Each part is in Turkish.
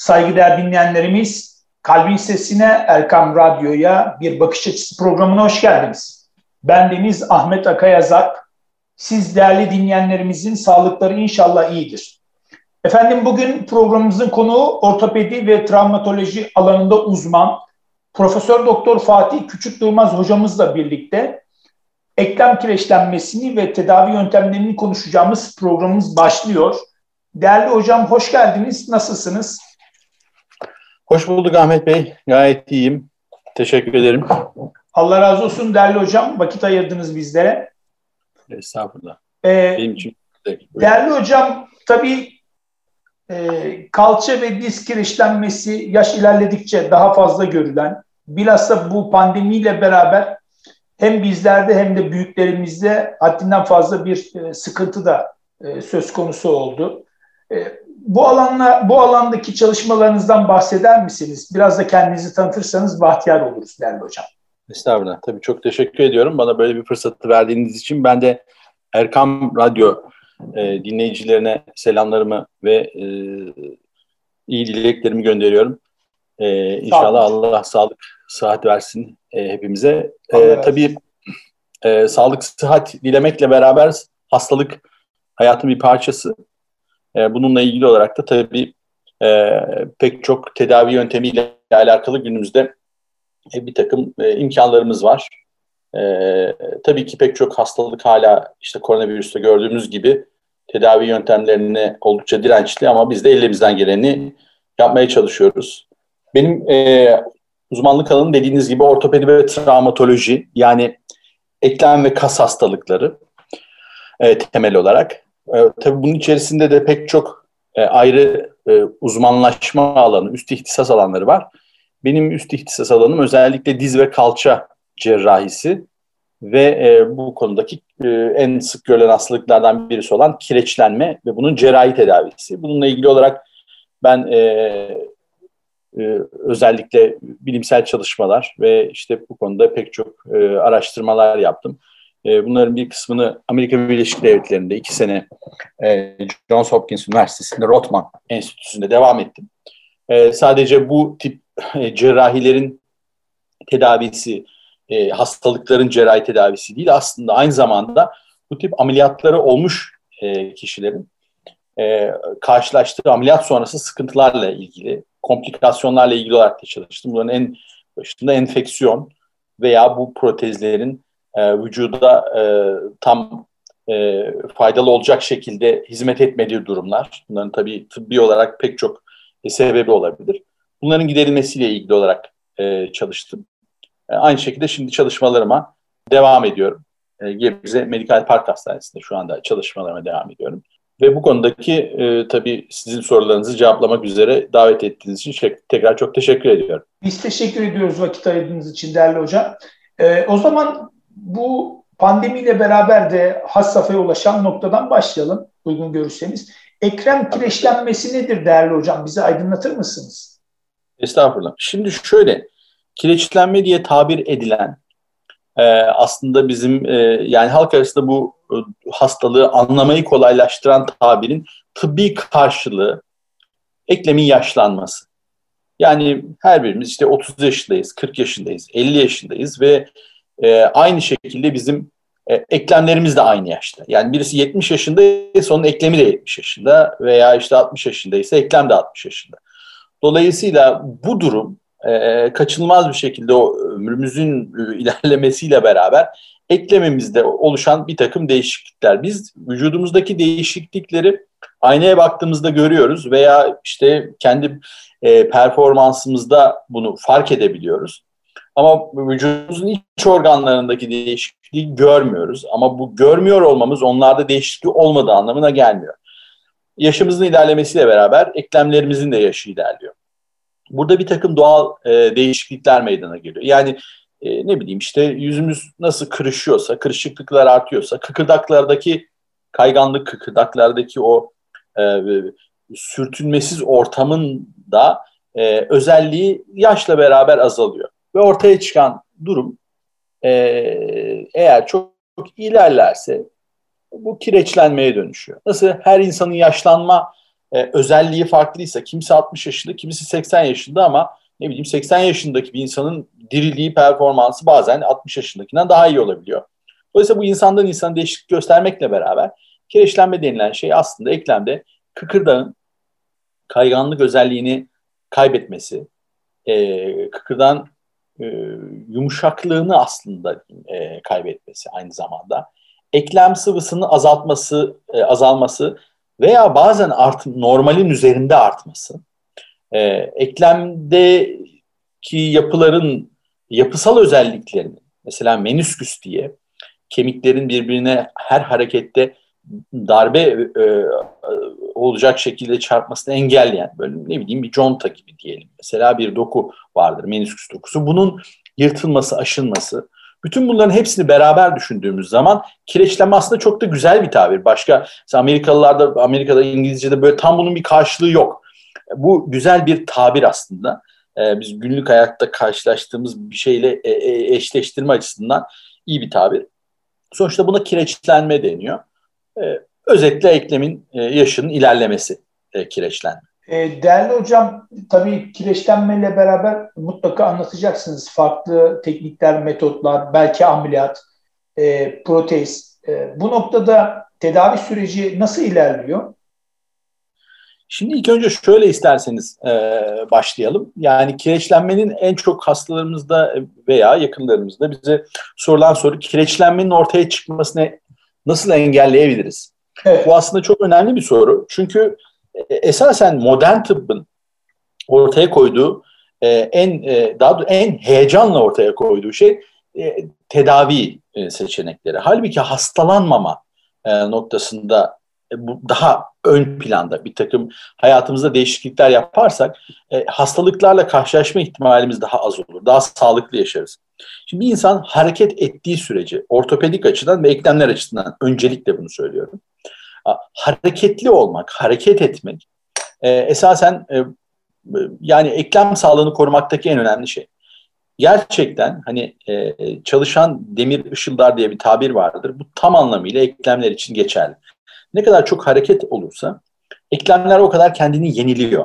Saygıdeğer dinleyenlerimiz, Kalbin Sesine Erkam Radyo'ya bir bakış açısı programına hoş geldiniz. Ben Deniz Ahmet Akayazak. Siz değerli dinleyenlerimizin sağlıkları inşallah iyidir. Efendim bugün programımızın konuğu ortopedi ve travmatoloji alanında uzman Profesör Doktor Fatih Küçük Durmaz hocamızla birlikte eklem kireçlenmesini ve tedavi yöntemlerini konuşacağımız programımız başlıyor. Değerli hocam hoş geldiniz. Nasılsınız? Hoş bulduk Ahmet Bey. Gayet iyiyim. Teşekkür ederim. Allah razı olsun değerli hocam. Vakit ayırdınız bizlere. Estağfurullah. Ee, Benim için Değerli hocam tabii e, kalça ve disk kireçlenmesi yaş ilerledikçe daha fazla görülen bilhassa bu pandemiyle beraber hem bizlerde hem de büyüklerimizde haddinden fazla bir e, sıkıntı da e, söz konusu oldu. E, bu alanla bu alandaki çalışmalarınızdan bahseder misiniz? Biraz da kendinizi tanıtırsanız bahtiyar oluruz değerli hocam. Estağfurullah. Tabii çok teşekkür ediyorum. Bana böyle bir fırsatı verdiğiniz için ben de Erkam Radyo e, dinleyicilerine selamlarımı ve e, iyi dileklerimi gönderiyorum. E, inşallah Allah sağlık, sıhhat versin e, hepimize. E, tabii e, sağlık, sıhhat dilemekle beraber hastalık hayatın bir parçası. E, bununla ilgili olarak da tabii e, pek çok tedavi yöntemiyle alakalı günümüzde e, bir takım e, imkanlarımız var. E, tabii ki pek çok hastalık hala işte koronavirüste gördüğümüz gibi tedavi yöntemlerine oldukça dirençli ama biz de elimizden geleni yapmaya çalışıyoruz. Benim e, uzmanlık alanım dediğiniz gibi ortopedi ve travmatoloji yani eklem ve kas hastalıkları e, temel olarak. E, tabii bunun içerisinde de pek çok e, ayrı e, uzmanlaşma alanı, üst ihtisas alanları var. Benim üst ihtisas alanım özellikle diz ve kalça cerrahisi ve e, bu konudaki e, en sık görülen hastalıklardan birisi olan kireçlenme ve bunun cerrahi tedavisi. Bununla ilgili olarak ben e, e, özellikle bilimsel çalışmalar ve işte bu konuda pek çok e, araştırmalar yaptım. E, bunların bir kısmını Amerika Birleşik Devletleri'nde iki sene e, Johns Hopkins Üniversitesi'nde Rotman Enstitüsü'nde devam ettim. E, sadece bu tip cerrahilerin tedavisi, hastalıkların cerrahi tedavisi değil aslında aynı zamanda bu tip ameliyatları olmuş kişilerin karşılaştığı ameliyat sonrası sıkıntılarla ilgili, komplikasyonlarla ilgili olarak da çalıştım. Bunların en başında enfeksiyon veya bu protezlerin e, vücuda e, tam e, faydalı olacak şekilde hizmet etmediği durumlar. Bunların tabii tıbbi olarak pek çok e, sebebi olabilir. Bunların giderilmesiyle ilgili olarak e, çalıştım. E, aynı şekilde şimdi çalışmalarıma devam ediyorum. E, Gebze Medikal Park Hastanesi'nde şu anda çalışmalarıma devam ediyorum. Ve bu konudaki e, tabii sizin sorularınızı cevaplamak üzere davet ettiğiniz için tekrar çok teşekkür ediyorum. Biz teşekkür ediyoruz vakit ayırdığınız için değerli hocam. E, o zaman bu pandemiyle beraber de has safhaya ulaşan noktadan başlayalım uygun görürseniz. Ekrem kireçlenmesi nedir değerli hocam? Bize aydınlatır mısınız? Estağfurullah. Şimdi şöyle, kireçlenme diye tabir edilen e, aslında bizim e, yani halk arasında bu e, hastalığı anlamayı kolaylaştıran tabirin tıbbi karşılığı eklemin yaşlanması. Yani her birimiz işte 30 yaşındayız, 40 yaşındayız, 50 yaşındayız ve e, aynı şekilde bizim e, eklemlerimiz de aynı yaşta. Yani birisi 70 yaşındaysa onun eklemi de 70 yaşında veya işte 60 yaşındaysa eklem de 60 yaşında. Dolayısıyla bu durum e, kaçınılmaz bir şekilde o ömrümüzün e, ilerlemesiyle beraber eklemimizde oluşan bir takım değişiklikler. Biz vücudumuzdaki değişiklikleri aynaya baktığımızda görüyoruz veya işte kendi e, performansımızda bunu fark edebiliyoruz. Ama vücudumuzun iç organlarındaki değişikliği görmüyoruz. Ama bu görmüyor olmamız onlarda değişiklik olmadığı anlamına gelmiyor. Yaşımızın ilerlemesiyle beraber eklemlerimizin de yaşı ilerliyor. Burada bir takım doğal e, değişiklikler meydana geliyor. Yani e, ne bileyim işte yüzümüz nasıl kırışıyorsa, kırışıklıklar artıyorsa, kıkırdaklardaki kayganlık, kıkırdaklardaki o e, sürtünmesiz ortamın da e, özelliği yaşla beraber azalıyor. Ve ortaya çıkan durum e, eğer çok, çok ilerlerse bu kireçlenmeye dönüşüyor. Nasıl her insanın yaşlanma e, özelliği farklıysa kimisi 60 yaşında, kimisi 80 yaşında ama ne bileyim 80 yaşındaki bir insanın diriliği, performansı bazen 60 yaşındakinden daha iyi olabiliyor. Dolayısıyla bu insandan insana değişiklik göstermekle beraber kireçlenme denilen şey aslında eklemde kıkırdağın kayganlık özelliğini kaybetmesi, e, kıkırdan e, yumuşaklığını aslında e, kaybetmesi aynı zamanda. Eklem sıvısının azaltması, e, azalması veya bazen art, normalin üzerinde artması. E, eklemdeki yapıların yapısal özelliklerini, mesela menüsküs diye kemiklerin birbirine her harekette darbe e, olacak şekilde çarpmasını engelleyen böyle ne bileyim bir conta gibi diyelim. Mesela bir doku vardır menisküs dokusu. Bunun yırtılması, aşınması bütün bunların hepsini beraber düşündüğümüz zaman kireçlenme aslında çok da güzel bir tabir. Başka Amerikalılarda, Amerika'da İngilizce'de böyle tam bunun bir karşılığı yok. Bu güzel bir tabir aslında. Ee, biz günlük hayatta karşılaştığımız bir şeyle e, e, eşleştirme açısından iyi bir tabir. Sonuçta buna kireçlenme deniyor. Ee, özetle eklemin e, yaşının ilerlemesi e, kireçlenme. E, değerli hocam, tabii kireçlenmeyle beraber mutlaka anlatacaksınız farklı teknikler, metotlar, belki ameliyat, e, protez. E, bu noktada tedavi süreci nasıl ilerliyor? Şimdi ilk önce şöyle isterseniz e, başlayalım. Yani kireçlenmenin en çok hastalarımızda veya yakınlarımızda bize sorulan soru kireçlenmenin ortaya çıkmasını nasıl engelleyebiliriz? Evet. Bu aslında çok önemli bir soru. Çünkü e, esasen modern tıbbın ortaya koyduğu e, en e, daha en heyecanla ortaya koyduğu şey tedavi seçenekleri. Halbuki hastalanmama noktasında daha ön planda bir takım hayatımızda değişiklikler yaparsak hastalıklarla karşılaşma ihtimalimiz daha az olur. Daha sağlıklı yaşarız. Şimdi bir insan hareket ettiği sürece ortopedik açıdan ve eklemler açısından öncelikle bunu söylüyorum hareketli olmak, hareket etmek e, esasen e, yani eklem sağlığını korumaktaki en önemli şey. Gerçekten hani e, çalışan demir ışıldar diye bir tabir vardır. Bu tam anlamıyla eklemler için geçerli. Ne kadar çok hareket olursa eklemler o kadar kendini yeniliyor.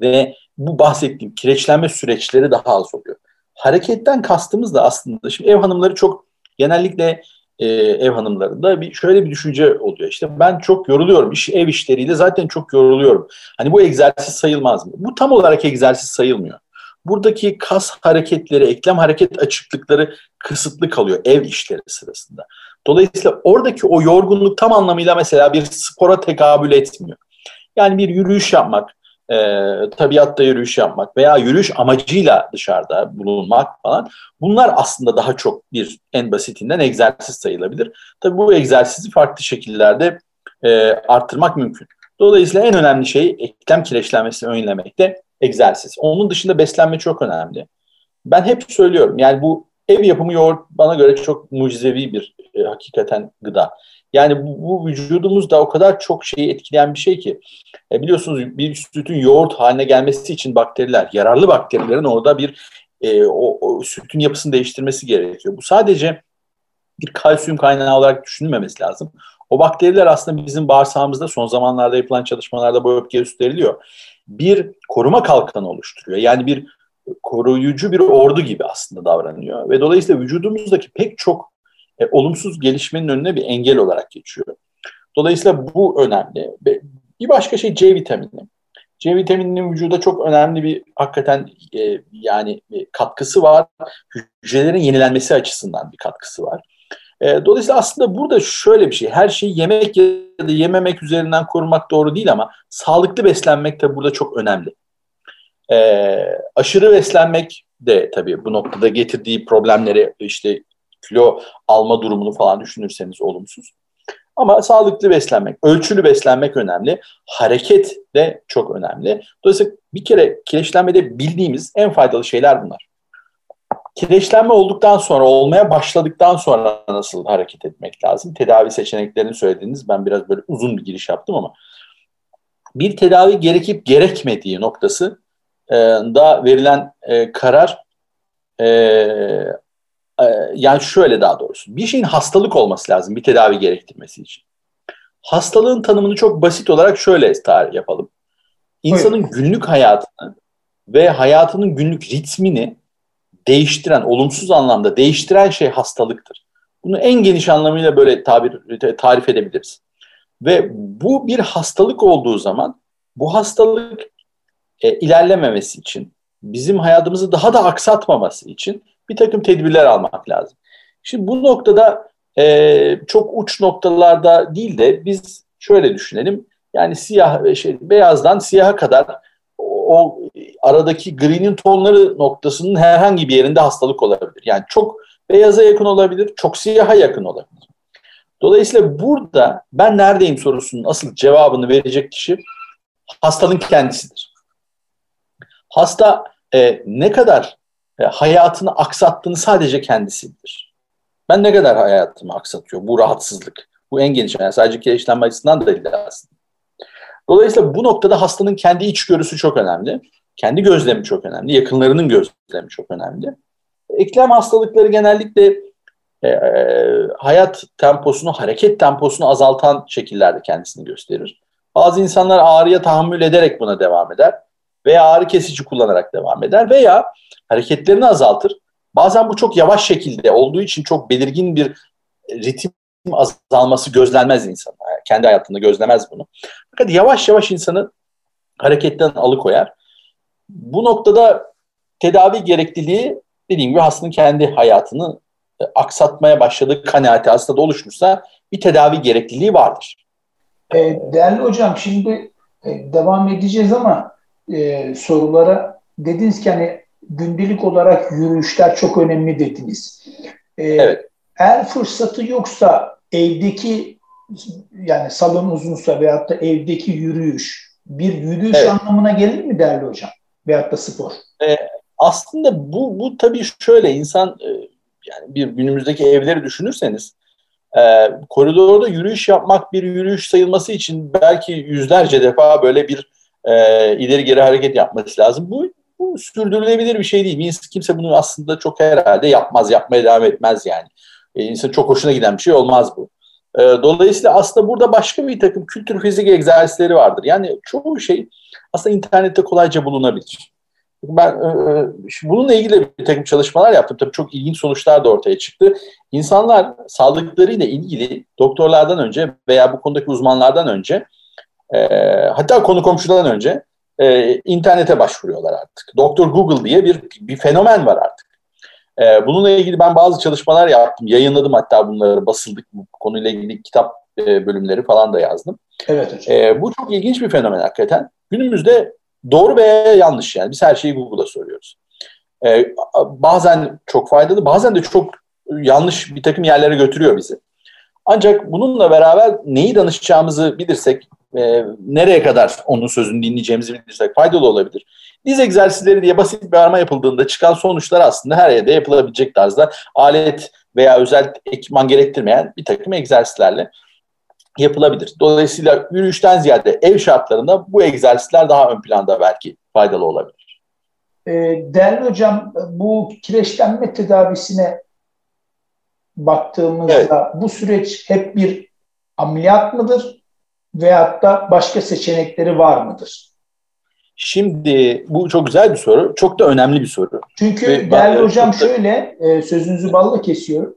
Ve bu bahsettiğim kireçlenme süreçleri daha az oluyor. Hareketten kastımız da aslında şimdi ev hanımları çok genellikle e, ev hanımlarında bir şöyle bir düşünce oluyor. İşte ben çok yoruluyorum. İş, ev işleriyle zaten çok yoruluyorum. Hani bu egzersiz sayılmaz mı? Bu tam olarak egzersiz sayılmıyor. Buradaki kas hareketleri, eklem hareket açıklıkları kısıtlı kalıyor ev işleri sırasında. Dolayısıyla oradaki o yorgunluk tam anlamıyla mesela bir spora tekabül etmiyor. Yani bir yürüyüş yapmak, e, tabiatta yürüyüş yapmak veya yürüyüş amacıyla dışarıda bulunmak falan bunlar aslında daha çok bir en basitinden egzersiz sayılabilir. Tabii bu egzersizi farklı şekillerde e, arttırmak mümkün. Dolayısıyla en önemli şey eklem kireçlenmesini önlemekte egzersiz. Onun dışında beslenme çok önemli. Ben hep söylüyorum yani bu ev yapımı yoğurt bana göre çok mucizevi bir e, hakikaten gıda. Yani bu, bu vücudumuzda o kadar çok şeyi etkileyen bir şey ki. E, biliyorsunuz bir sütün yoğurt haline gelmesi için bakteriler, yararlı bakterilerin orada bir e, o, o sütün yapısını değiştirmesi gerekiyor. Bu sadece bir kalsiyum kaynağı olarak düşünülmemesi lazım. O bakteriler aslında bizim bağırsağımızda son zamanlarda yapılan çalışmalarda bu öpke üstleriliyor. Bir koruma kalkanı oluşturuyor. Yani bir koruyucu bir ordu gibi aslında davranıyor. Ve dolayısıyla vücudumuzdaki pek çok e, olumsuz gelişmenin önüne bir engel olarak geçiyor. Dolayısıyla bu önemli. Bir başka şey C vitamini. C vitamininin vücuda çok önemli bir hakikaten e, yani bir katkısı var. Hücrelerin yenilenmesi açısından bir katkısı var. E, dolayısıyla aslında burada şöyle bir şey. Her şeyi yemek ya da yememek üzerinden korumak doğru değil ama sağlıklı beslenmek de burada çok önemli. E, aşırı beslenmek de tabii bu noktada getirdiği problemleri işte kilo alma durumunu falan düşünürseniz olumsuz. Ama sağlıklı beslenmek, ölçülü beslenmek önemli. Hareket de çok önemli. Dolayısıyla bir kere kireçlenmede bildiğimiz en faydalı şeyler bunlar. Kireçlenme olduktan sonra, olmaya başladıktan sonra nasıl hareket etmek lazım? Tedavi seçeneklerini söylediniz. Ben biraz böyle uzun bir giriş yaptım ama bir tedavi gerekip gerekmediği noktası da verilen e, karar e, ee, yani şöyle daha doğrusu bir şeyin hastalık olması lazım bir tedavi gerektirmesi için. Hastalığın tanımını çok basit olarak şöyle tarih yapalım. İnsanın Buyurun. günlük hayatını ve hayatının günlük ritmini değiştiren, olumsuz anlamda değiştiren şey hastalıktır. Bunu en geniş anlamıyla böyle tabir tarif edebiliriz. Ve bu bir hastalık olduğu zaman bu hastalık e, ilerlememesi için, bizim hayatımızı daha da aksatmaması için bir takım tedbirler almak lazım. Şimdi bu noktada e, çok uç noktalarda değil de biz şöyle düşünelim. Yani siyah şey, beyazdan siyaha kadar o, o aradaki green'in tonları noktasının herhangi bir yerinde hastalık olabilir. Yani çok beyaza yakın olabilir, çok siyaha yakın olabilir. Dolayısıyla burada ben neredeyim sorusunun asıl cevabını verecek kişi hastanın kendisidir. Hasta e, ne kadar e, hayatını aksattığını sadece kendisidir. Ben ne kadar hayatımı aksatıyor bu rahatsızlık, bu en geniş yani sadece kireçlenme açısından da değil aslında. Dolayısıyla bu noktada hastanın kendi içgörüsü çok önemli. Kendi gözlemi çok önemli. Yakınlarının gözlemi çok önemli. Eklem hastalıkları genellikle e, e, hayat temposunu, hareket temposunu azaltan şekillerde kendisini gösterir. Bazı insanlar ağrıya tahammül ederek buna devam eder veya ağrı kesici kullanarak devam eder veya hareketlerini azaltır. Bazen bu çok yavaş şekilde olduğu için çok belirgin bir ritim azalması gözlenmez insan. Yani kendi hayatında gözlemez bunu. Fakat yavaş yavaş insanı hareketten alıkoyar. Bu noktada tedavi gerekliliği dediğim gibi hastanın kendi hayatını e, aksatmaya başladığı kanaati hastada oluşmuşsa bir tedavi gerekliliği vardır. E, değerli hocam şimdi e, devam edeceğiz ama e, sorulara dediniz ki hani gündelik olarak yürüyüşler çok önemli dediniz. E, evet. Eğer fırsatı yoksa evdeki yani salon uzunsa veyahut da evdeki yürüyüş bir yürüyüş evet. anlamına gelir mi değerli hocam? Veyahut da spor. E, aslında bu, bu tabii şöyle insan e, yani bir günümüzdeki evleri düşünürseniz e, koridorda yürüyüş yapmak bir yürüyüş sayılması için belki yüzlerce defa böyle bir e, ileri geri hareket yapması lazım. Bu, bu sürdürülebilir bir şey değil. Kimse bunu aslında çok herhalde yapmaz, yapmaya devam etmez yani. E, insan çok hoşuna giden bir şey olmaz bu. E, dolayısıyla aslında burada başka bir takım kültür fizik egzersizleri vardır. Yani çoğu şey aslında internette kolayca bulunabilir. Ben e, e bununla ilgili bir takım çalışmalar yaptım. Tabii çok ilginç sonuçlar da ortaya çıktı. İnsanlar sağlıklarıyla ilgili doktorlardan önce veya bu konudaki uzmanlardan önce e, hatta konu komşudan önce e, internete başvuruyorlar artık. Doktor Google diye bir, bir fenomen var artık. E, bununla ilgili ben bazı çalışmalar yaptım. Yayınladım hatta bunları basıldık. Bu konuyla ilgili kitap e, bölümleri falan da yazdım. Evet hocam. E, bu çok ilginç bir fenomen hakikaten. Günümüzde doğru veya yanlış yani. Biz her şeyi Google'a soruyoruz. E, bazen çok faydalı, bazen de çok yanlış bir takım yerlere götürüyor bizi. Ancak bununla beraber neyi danışacağımızı bilirsek, e, nereye kadar onun sözünü dinleyeceğimizi bilirsek faydalı olabilir. Diz egzersizleri diye basit bir arama yapıldığında çıkan sonuçlar aslında her yerde yapılabilecek tarzda alet veya özel ekipman gerektirmeyen bir takım egzersizlerle yapılabilir. Dolayısıyla yürüyüşten ziyade ev şartlarında bu egzersizler daha ön planda belki faydalı olabilir. E, değerli hocam bu kireçlenme tedavisine baktığımızda evet. bu süreç hep bir ameliyat mıdır veyahut da başka seçenekleri var mıdır? Şimdi bu çok güzel bir soru. Çok da önemli bir soru. Çünkü Ve değerli ben, hocam şöyle e, sözünüzü balla kesiyorum.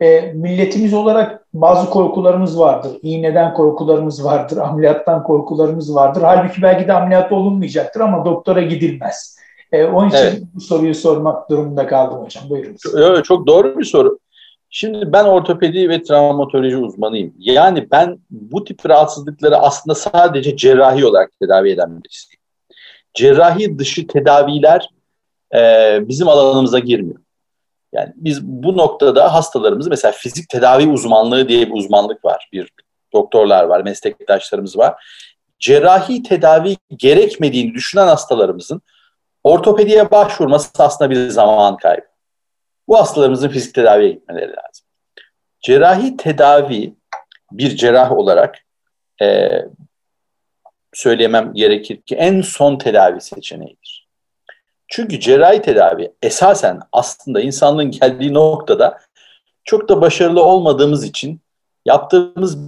E, milletimiz olarak bazı korkularımız vardır. İğneden korkularımız vardır, ameliyattan korkularımız vardır. Halbuki belki de ameliyat olunmayacaktır ama doktora gidilmez. E, onun için evet. bu soruyu sormak durumunda kaldım hocam. Buyurun. Çok, çok doğru bir soru. Şimdi ben ortopedi ve travmatoloji uzmanıyım. Yani ben bu tip rahatsızlıkları aslında sadece cerrahi olarak tedavi eden birisiyim. Cerrahi dışı tedaviler e, bizim alanımıza girmiyor. Yani biz bu noktada hastalarımızı mesela fizik tedavi uzmanlığı diye bir uzmanlık var. Bir doktorlar var, meslektaşlarımız var. Cerrahi tedavi gerekmediğini düşünen hastalarımızın ortopediye başvurması aslında bir zaman kaybı. Bu hastalarımızın fizik tedaviye gitmeleri lazım. Cerrahi tedavi bir cerrah olarak e, söylemem gerekir ki en son tedavi seçeneğidir. Çünkü cerrahi tedavi esasen aslında insanlığın geldiği noktada çok da başarılı olmadığımız için yaptığımız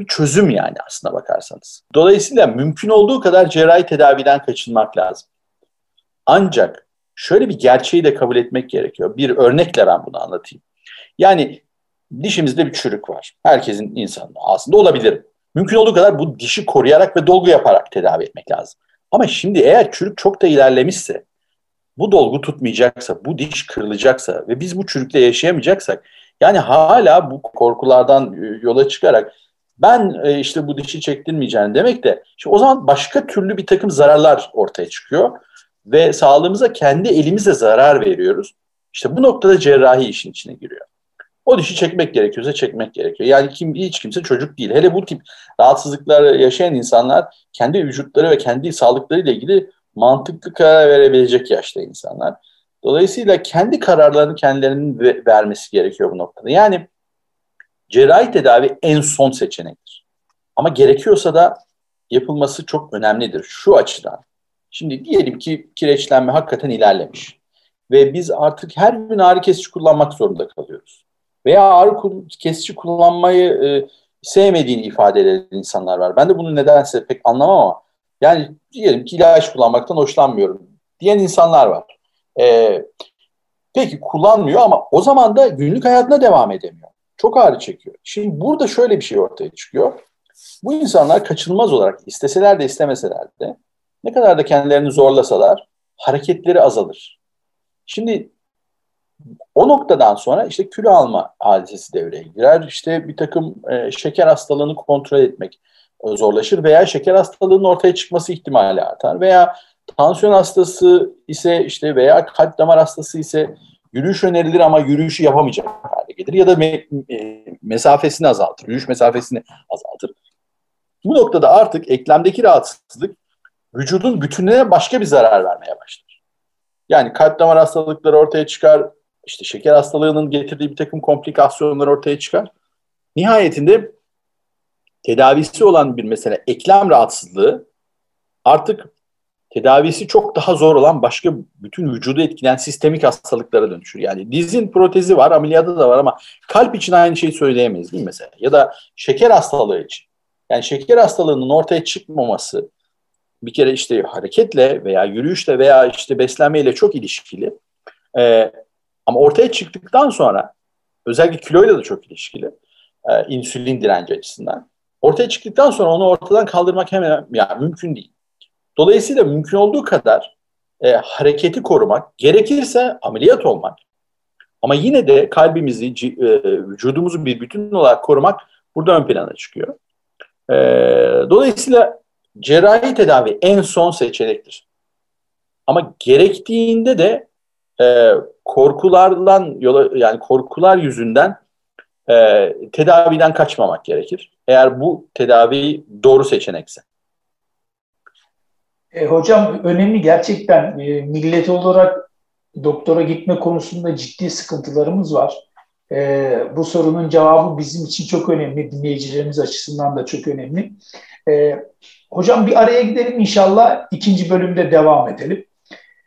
bir çözüm yani aslına bakarsanız. Dolayısıyla mümkün olduğu kadar cerrahi tedaviden kaçınmak lazım. Ancak şöyle bir gerçeği de kabul etmek gerekiyor. Bir örnekle ben bunu anlatayım. Yani dişimizde bir çürük var. Herkesin insanın aslında olabilir. Mümkün olduğu kadar bu dişi koruyarak ve dolgu yaparak tedavi etmek lazım. Ama şimdi eğer çürük çok da ilerlemişse, bu dolgu tutmayacaksa, bu diş kırılacaksa ve biz bu çürükle yaşayamayacaksak, yani hala bu korkulardan e, yola çıkarak ben e, işte bu dişi çektirmeyeceğim demek de işte o zaman başka türlü bir takım zararlar ortaya çıkıyor ve sağlığımıza kendi elimizle zarar veriyoruz. İşte bu noktada cerrahi işin içine giriyor. O dişi çekmek gerekiyorsa çekmek gerekiyor. Yani kim hiç kimse çocuk değil. Hele bu tip rahatsızlıklar yaşayan insanlar kendi vücutları ve kendi sağlıklarıyla ilgili mantıklı karar verebilecek yaşta insanlar. Dolayısıyla kendi kararlarını kendilerinin vermesi gerekiyor bu noktada. Yani cerrahi tedavi en son seçenektir. Ama gerekiyorsa da yapılması çok önemlidir şu açıdan. Şimdi diyelim ki kireçlenme hakikaten ilerlemiş ve biz artık her gün ağrı kesici kullanmak zorunda kalıyoruz. Veya ağrı kesici kullanmayı e, sevmediğini ifade eden insanlar var. Ben de bunu nedense pek anlamam ama yani diyelim ki ilaç kullanmaktan hoşlanmıyorum diyen insanlar var. E, peki kullanmıyor ama o zaman da günlük hayatına devam edemiyor. Çok ağrı çekiyor. Şimdi burada şöyle bir şey ortaya çıkıyor. Bu insanlar kaçınılmaz olarak isteseler de istemeseler de ne kadar da kendilerini zorlasalar hareketleri azalır. Şimdi o noktadan sonra işte kilo alma hadisesi devreye girer. İşte bir takım e, şeker hastalığını kontrol etmek zorlaşır veya şeker hastalığının ortaya çıkması ihtimali artar veya tansiyon hastası ise işte veya kalp damar hastası ise yürüyüş önerilir ama yürüyüşü yapamayacak hale gelir ya da me, e, mesafesini azaltır, yürüyüş mesafesini azaltır. Bu noktada artık eklemdeki rahatsızlık vücudun bütününe başka bir zarar vermeye başlar. Yani kalp damar hastalıkları ortaya çıkar, işte şeker hastalığının getirdiği bir takım komplikasyonlar ortaya çıkar. Nihayetinde tedavisi olan bir mesele eklem rahatsızlığı artık tedavisi çok daha zor olan başka bütün vücudu etkileyen sistemik hastalıklara dönüşür. Yani dizin protezi var, ameliyatı da var ama kalp için aynı şeyi söyleyemeyiz değil mi mesela? Ya da şeker hastalığı için. Yani şeker hastalığının ortaya çıkmaması bir kere işte hareketle veya yürüyüşle veya işte beslenmeyle çok ilişkili. Ee, ama ortaya çıktıktan sonra özellikle kiloyla da çok ilişkili. E, insülin direnci açısından. Ortaya çıktıktan sonra onu ortadan kaldırmak hemen yani mümkün değil. Dolayısıyla mümkün olduğu kadar e, hareketi korumak, gerekirse ameliyat olmak ama yine de kalbimizi, e, vücudumuzu bir bütün olarak korumak burada ön plana çıkıyor. E, dolayısıyla cerrahi tedavi en son seçenektir. Ama gerektiğinde de e, korkulardan yola yani korkular yüzünden e, tedaviden kaçmamak gerekir. Eğer bu tedavi doğru seçenekse. E, hocam önemli gerçekten e, millet olarak doktora gitme konusunda ciddi sıkıntılarımız var. E, bu sorunun cevabı bizim için çok önemli, dinleyicilerimiz açısından da çok önemli. E, hocam bir araya gidelim inşallah ikinci bölümde devam edelim.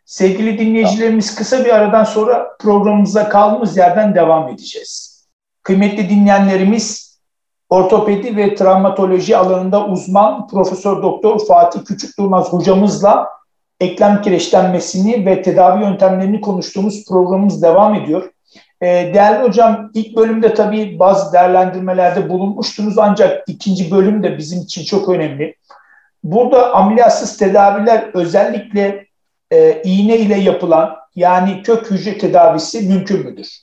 Sevgili dinleyicilerimiz kısa bir aradan sonra programımıza kaldığımız yerden devam edeceğiz. Kıymetli dinleyenlerimiz ortopedi ve travmatoloji alanında uzman Profesör Doktor Fatih Küçük Durmaz hocamızla eklem kireçlenmesini ve tedavi yöntemlerini konuştuğumuz programımız devam ediyor. Ee, değerli hocam ilk bölümde tabii bazı değerlendirmelerde bulunmuştunuz ancak ikinci bölüm de bizim için çok önemli. Burada ameliyatsız tedaviler özellikle e, iğne ile yapılan yani kök hücre tedavisi mümkün müdür?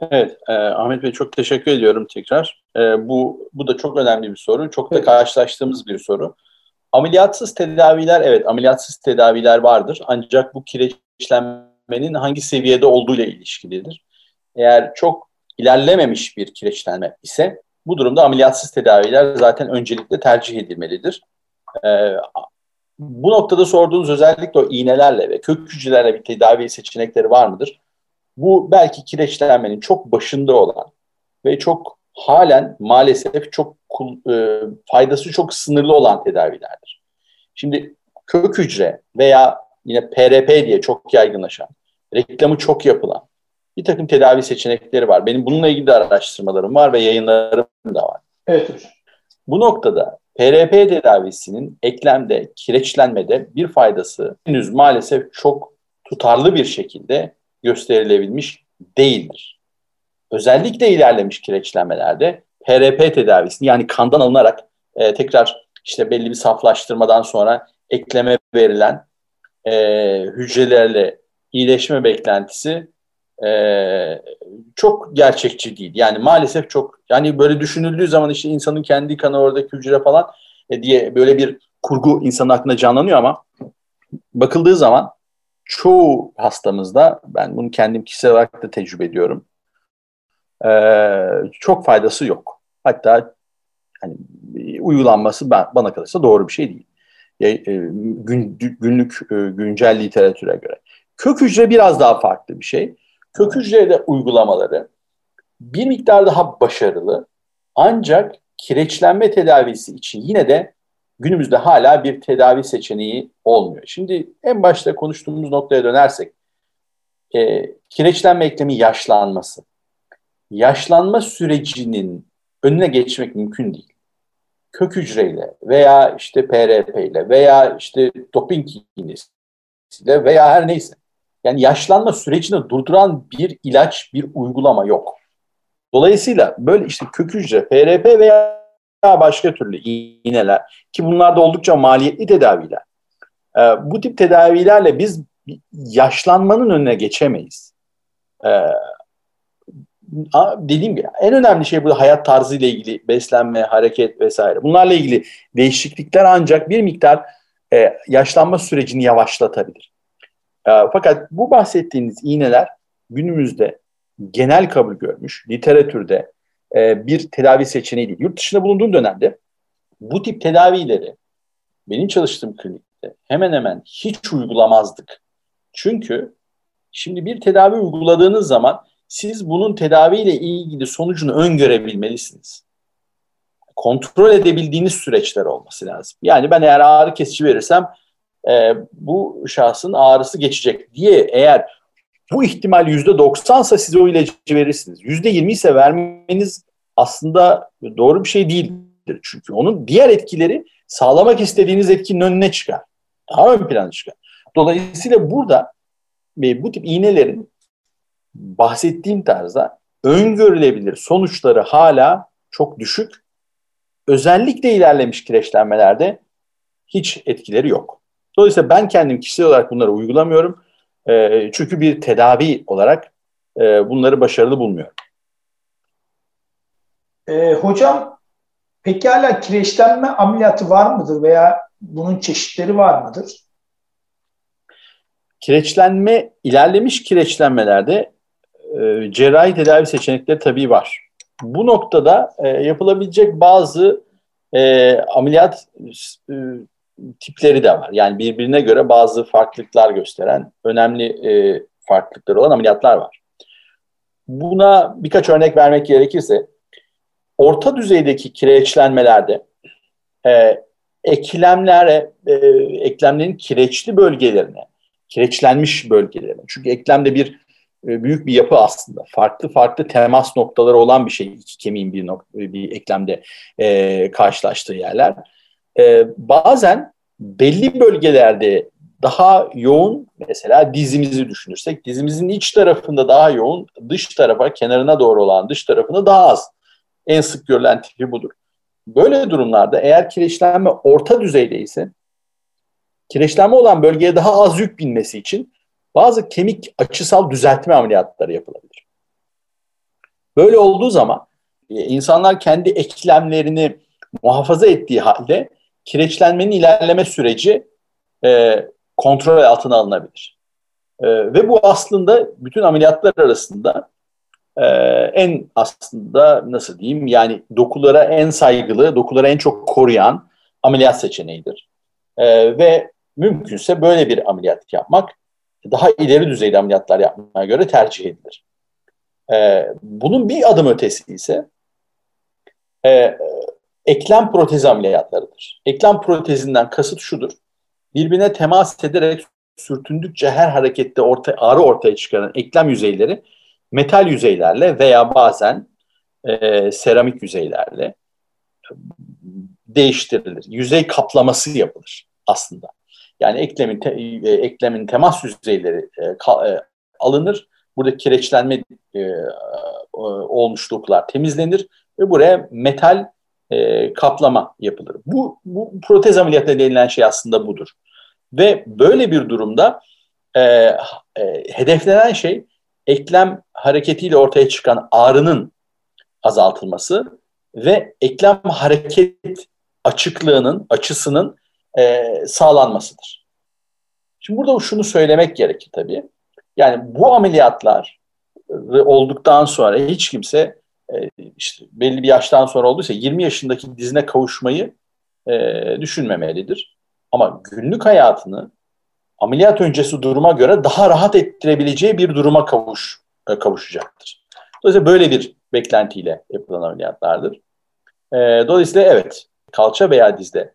Evet, e, Ahmet Bey çok teşekkür ediyorum tekrar. E, bu bu da çok önemli bir soru, çok da evet. karşılaştığımız bir soru. Ameliyatsız tedaviler, evet ameliyatsız tedaviler vardır. Ancak bu kireçlenmenin hangi seviyede olduğuyla ilişkilidir. Eğer çok ilerlememiş bir kireçlenme ise bu durumda ameliyatsız tedaviler zaten öncelikle tercih edilmelidir. E, bu noktada sorduğunuz özellikle o iğnelerle ve kök hücrelerle bir tedavi seçenekleri var mıdır? Bu belki kireçlenmenin çok başında olan ve çok halen maalesef çok e, faydası çok sınırlı olan tedavilerdir. Şimdi kök hücre veya yine PRP diye çok yaygınlaşan, reklamı çok yapılan bir takım tedavi seçenekleri var. Benim bununla ilgili de araştırmalarım var ve yayınlarım da var. Evet hocam. Bu noktada PRP tedavisinin eklemde, kireçlenmede bir faydası henüz maalesef çok tutarlı bir şekilde gösterilebilmiş değildir. Özellikle ilerlemiş kireçlenmelerde PRP tedavisini yani kandan alınarak e, tekrar işte belli bir saflaştırmadan sonra ekleme verilen e, hücrelerle iyileşme beklentisi e, çok gerçekçi değil. Yani maalesef çok yani böyle düşünüldüğü zaman işte insanın kendi kanı oradaki hücre falan e, diye böyle bir kurgu insanın aklına canlanıyor ama bakıldığı zaman çoğu hastamızda ben bunu kendim kişisel olarak da tecrübe ediyorum. E, çok faydası yok. Hatta hani uygulanması ben, bana kalırsa doğru bir şey değil. E, gün, günlük e, güncel literatüre göre. Kök hücre biraz daha farklı bir şey. Kök hücrede uygulamaları bir miktar daha başarılı ancak kireçlenme tedavisi için yine de günümüzde hala bir tedavi seçeneği olmuyor. Şimdi en başta konuştuğumuz noktaya dönersek, e, kireçlenme eklemi yaşlanması. Yaşlanma sürecinin önüne geçmek mümkün değil. Kök hücreyle veya işte PRP ile veya işte doping iğnesiyle veya her neyse. Yani yaşlanma sürecini durduran bir ilaç, bir uygulama yok. Dolayısıyla böyle işte kök hücre, PRP veya başka türlü iğneler ki bunlar da oldukça maliyetli tedaviler. E, bu tip tedavilerle biz yaşlanmanın önüne geçemeyiz. E, dediğim gibi en önemli şey burada hayat tarzı ile ilgili beslenme, hareket vesaire. Bunlarla ilgili değişiklikler ancak bir miktar e, yaşlanma sürecini yavaşlatabilir. E, fakat bu bahsettiğiniz iğneler günümüzde genel kabul görmüş, literatürde e, bir tedavi seçeneği değil. Yurt dışında bulunduğum dönemde bu tip tedavileri benim çalıştığım klinikte hemen hemen hiç uygulamazdık. Çünkü şimdi bir tedavi uyguladığınız zaman siz bunun tedaviyle ilgili sonucunu öngörebilmelisiniz. Kontrol edebildiğiniz süreçler olması lazım. Yani ben eğer ağrı kesici verirsem e, bu şahsın ağrısı geçecek diye eğer bu ihtimal yüzde doksansa size o ilacı verirsiniz. Yüzde yirmi ise vermeniz aslında doğru bir şey değildir. Çünkü onun diğer etkileri sağlamak istediğiniz etkinin önüne çıkar. Daha ön plana çıkar. Dolayısıyla burada e, bu tip iğnelerin bahsettiğim tarzda öngörülebilir sonuçları hala çok düşük. Özellikle ilerlemiş kireçlenmelerde hiç etkileri yok. Dolayısıyla ben kendim kişisel olarak bunları uygulamıyorum. E, çünkü bir tedavi olarak e, bunları başarılı bulmuyorum. E, hocam peki hala kireçlenme ameliyatı var mıdır veya bunun çeşitleri var mıdır? Kireçlenme, ilerlemiş kireçlenmelerde e, cerrahi tedavi seçenekleri tabii var. Bu noktada e, yapılabilecek bazı e, ameliyat e, tipleri de var. Yani birbirine göre bazı farklılıklar gösteren önemli e, farklılıklar olan ameliyatlar var. Buna birkaç örnek vermek gerekirse orta düzeydeki kireçlenmelerde e, eklemlere, e, eklemlerin kireçli bölgelerine, kireçlenmiş bölgelerine. Çünkü eklemde bir e, büyük bir yapı aslında. Farklı farklı temas noktaları olan bir şey. iki kemiğin bir, nokta, bir eklemde e, karşılaştığı yerler e, bazen belli bölgelerde daha yoğun mesela dizimizi düşünürsek dizimizin iç tarafında daha yoğun dış tarafa kenarına doğru olan dış tarafında daha az. En sık görülen tipi budur. Böyle durumlarda eğer kireçlenme orta düzeyde ise kireçlenme olan bölgeye daha az yük binmesi için bazı kemik açısal düzeltme ameliyatları yapılabilir. Böyle olduğu zaman e, insanlar kendi eklemlerini muhafaza ettiği halde kireçlenmenin ilerleme süreci e, kontrol altına alınabilir. E, ve bu aslında bütün ameliyatlar arasında e, en aslında nasıl diyeyim yani dokulara en saygılı, dokulara en çok koruyan ameliyat seçeneğidir. E, ve mümkünse böyle bir ameliyat yapmak daha ileri düzeyde ameliyatlar yapmaya göre tercih edilir. E, bunun bir adım ötesi ise e, eklem protezi ameliyatlarıdır. Eklem protezinden kasıt şudur. Birbirine temas ederek sürtündükçe her harekette orta, ağrı ortaya çıkaran eklem yüzeyleri metal yüzeylerle veya bazen e, seramik yüzeylerle değiştirilir. Yüzey kaplaması yapılır aslında. Yani eklemin te, e, eklemin temas yüzeyleri e, ka, e, alınır. Burada kireçlenme e, e, olmuşluklar temizlenir ve buraya metal e, kaplama yapılır. Bu, bu protez ameliyatı denilen şey aslında budur. Ve böyle bir durumda e, e, hedeflenen şey eklem hareketiyle ortaya çıkan ağrının azaltılması ve eklem hareket açıklığının, açısının e, sağlanmasıdır. Şimdi burada şunu söylemek gerekir tabii. Yani bu ameliyatlar olduktan sonra hiç kimse e, işte belli bir yaştan sonra olduysa 20 yaşındaki dizine kavuşmayı e, düşünmemelidir. Ama günlük hayatını ameliyat öncesi duruma göre daha rahat ettirebileceği bir duruma kavuş, e, kavuşacaktır. Dolayısıyla böyle bir beklentiyle yapılan ameliyatlardır. E, dolayısıyla evet, kalça veya dizde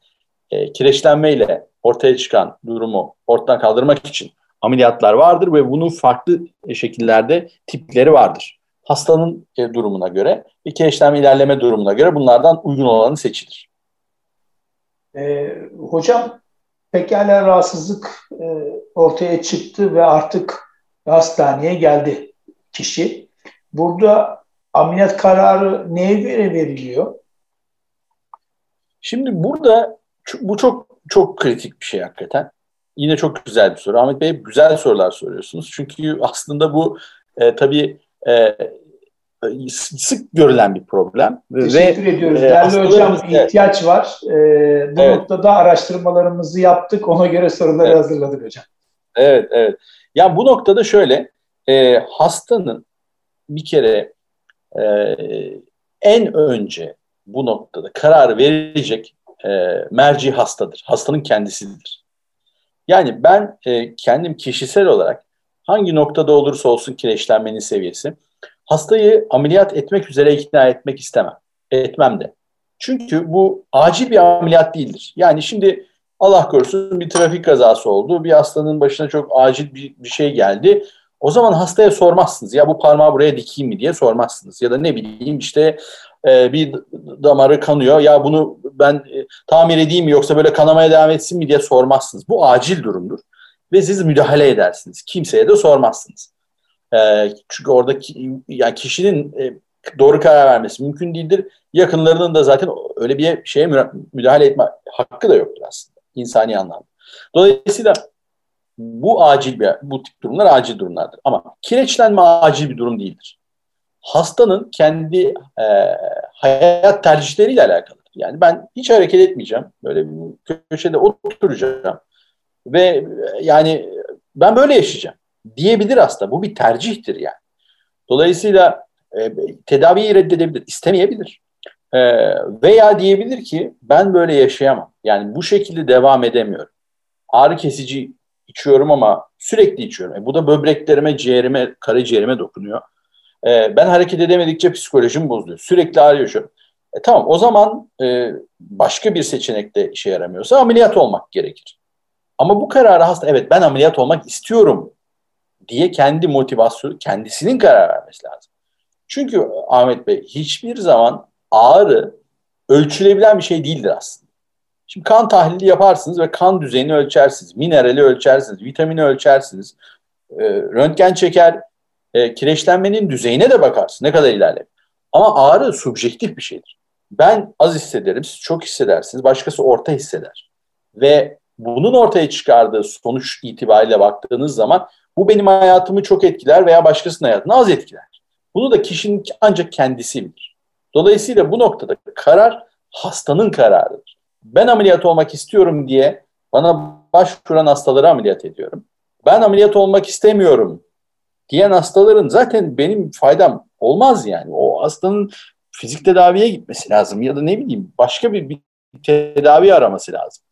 e, kireçlenmeyle ortaya çıkan durumu ortadan kaldırmak için ameliyatlar vardır ve bunun farklı şekillerde tipleri vardır. Hastanın e, durumuna göre ve kireçlenme ilerleme durumuna göre bunlardan uygun olanı seçilir. E, hocam pekala rahatsızlık e, ortaya çıktı ve artık hastaneye geldi kişi. Burada ameliyat kararı neye göre veriliyor? Şimdi burada bu çok çok kritik bir şey hakikaten. Yine çok güzel bir soru. Ahmet Bey güzel sorular soruyorsunuz. Çünkü aslında bu e, tabii e, sık görülen bir problem. Teşekkür Ve, ediyoruz. E, Değerli hocam ihtiyaç var. E, bu evet. noktada araştırmalarımızı yaptık. Ona göre soruları evet. hazırladık hocam. Evet, evet. Yani bu noktada şöyle, e, hastanın bir kere e, en önce bu noktada karar verecek e, merci hastadır. Hastanın kendisidir. Yani ben e, kendim kişisel olarak hangi noktada olursa olsun kireçlenmenin seviyesi hastayı ameliyat etmek üzere ikna etmek istemem. Etmem de. Çünkü bu acil bir ameliyat değildir. Yani şimdi Allah korusun bir trafik kazası oldu. Bir hastanın başına çok acil bir, bir şey geldi. O zaman hastaya sormazsınız. Ya bu parmağı buraya dikeyim mi diye sormazsınız. Ya da ne bileyim işte e, bir damarı kanıyor. Ya bunu ben e, tamir edeyim mi yoksa böyle kanamaya devam etsin mi diye sormazsınız. Bu acil durumdur. Ve siz müdahale edersiniz. Kimseye de sormazsınız. E, çünkü oradaki yani kişinin e, doğru karar vermesi mümkün değildir. Yakınlarının da zaten öyle bir şeye müdahale etme hakkı da yoktur aslında insani anlamda. Dolayısıyla bu acil bir bu tip durumlar acil durumlardır. Ama kireçlenme acil bir durum değildir. Hastanın kendi e, hayat tercihleriyle alakalı. Yani ben hiç hareket etmeyeceğim. Böyle bir köşede oturacağım. Ve yani ben böyle yaşayacağım diyebilir hasta. Bu bir tercihtir yani. Dolayısıyla e, tedaviyi reddedebilir, istemeyebilir. E, veya diyebilir ki ben böyle yaşayamam. Yani bu şekilde devam edemiyorum. Ağrı kesici içiyorum ama sürekli içiyorum. E, bu da böbreklerime, ciğerime, karaciğerime dokunuyor. E, ben hareket edemedikçe psikolojim bozuluyor. Sürekli ağrı yaşıyorum. E, tamam o zaman e, başka bir seçenekte işe yaramıyorsa ameliyat olmak gerekir. Ama bu kararı hasta evet ben ameliyat olmak istiyorum diye kendi motivasyonu kendisinin karar vermesi lazım. Çünkü Ahmet Bey hiçbir zaman ağrı ölçülebilen bir şey değildir aslında. Şimdi kan tahlili yaparsınız ve kan düzeyini ölçersiniz, minerali ölçersiniz, vitamini ölçersiniz, e, röntgen çeker, e, kireçlenmenin düzeyine de bakarsınız ne kadar ilerlemiş. Ama ağrı subjektif bir şeydir. Ben az hissederim, siz çok hissedersiniz, başkası orta hisseder. Ve bunun ortaya çıkardığı sonuç itibariyle baktığınız zaman bu benim hayatımı çok etkiler veya başkasının hayatını az etkiler. Bunu da kişinin ancak kendisi bilir. Dolayısıyla bu noktada karar hastanın kararıdır. Ben ameliyat olmak istiyorum diye bana başvuran hastaları ameliyat ediyorum. Ben ameliyat olmak istemiyorum diyen hastaların zaten benim faydam olmaz yani. O hastanın fizik tedaviye gitmesi lazım ya da ne bileyim başka bir, bir tedavi araması lazım.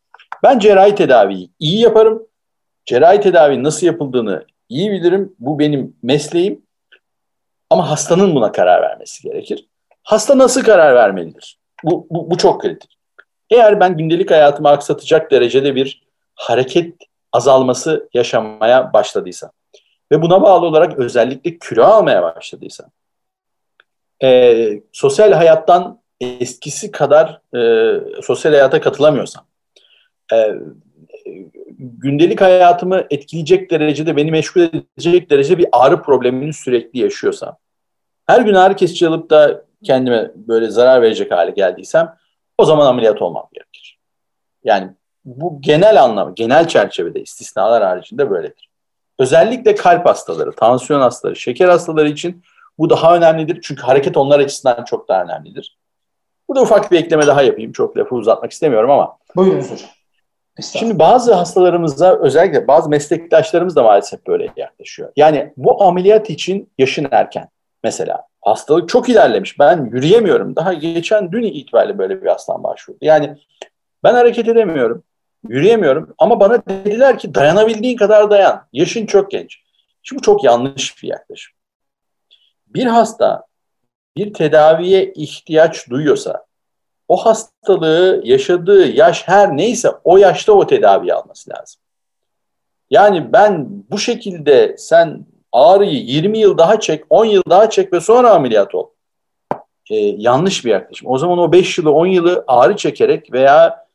Ben cerrahi tedaviyi iyi yaparım. Cerrahi tedavi nasıl yapıldığını iyi bilirim. Bu benim mesleğim. Ama hastanın buna karar vermesi gerekir. Hasta nasıl karar vermelidir? Bu, bu, bu çok kritik. Eğer ben gündelik hayatımı aksatacak derecede bir hareket azalması yaşamaya başladıysam ve buna bağlı olarak özellikle kilo almaya başladıysan, e, sosyal hayattan eskisi kadar e, sosyal hayata katılamıyorsam, e, gündelik hayatımı etkileyecek derecede, beni meşgul edecek derecede bir ağrı problemini sürekli yaşıyorsam, her gün ağrı kesici alıp da kendime böyle zarar verecek hale geldiysem, o zaman ameliyat olmam gerekir. Yani bu genel anlamı, genel çerçevede istisnalar haricinde böyledir. Özellikle kalp hastaları, tansiyon hastaları, şeker hastaları için bu daha önemlidir. Çünkü hareket onlar açısından çok daha önemlidir. Burada ufak bir ekleme daha yapayım. Çok lafı uzatmak istemiyorum ama. Buyurunuz hocam. Şimdi bazı hastalarımıza özellikle bazı meslektaşlarımız da maalesef böyle yaklaşıyor. Yani bu ameliyat için yaşın erken. Mesela hastalık çok ilerlemiş. Ben yürüyemiyorum. Daha geçen dün itibariyle böyle bir hastam başvurdu. Yani ben hareket edemiyorum. Yürüyemiyorum ama bana dediler ki dayanabildiğin kadar dayan. Yaşın çok genç. Şimdi bu çok yanlış bir yaklaşım. Bir hasta bir tedaviye ihtiyaç duyuyorsa o hastalığı yaşadığı yaş her neyse o yaşta o tedavi alması lazım. Yani ben bu şekilde sen ağrıyı 20 yıl daha çek, 10 yıl daha çek ve sonra ameliyat ol. Ee, yanlış bir yaklaşım. O zaman o 5 yılı, 10 yılı ağrı çekerek veya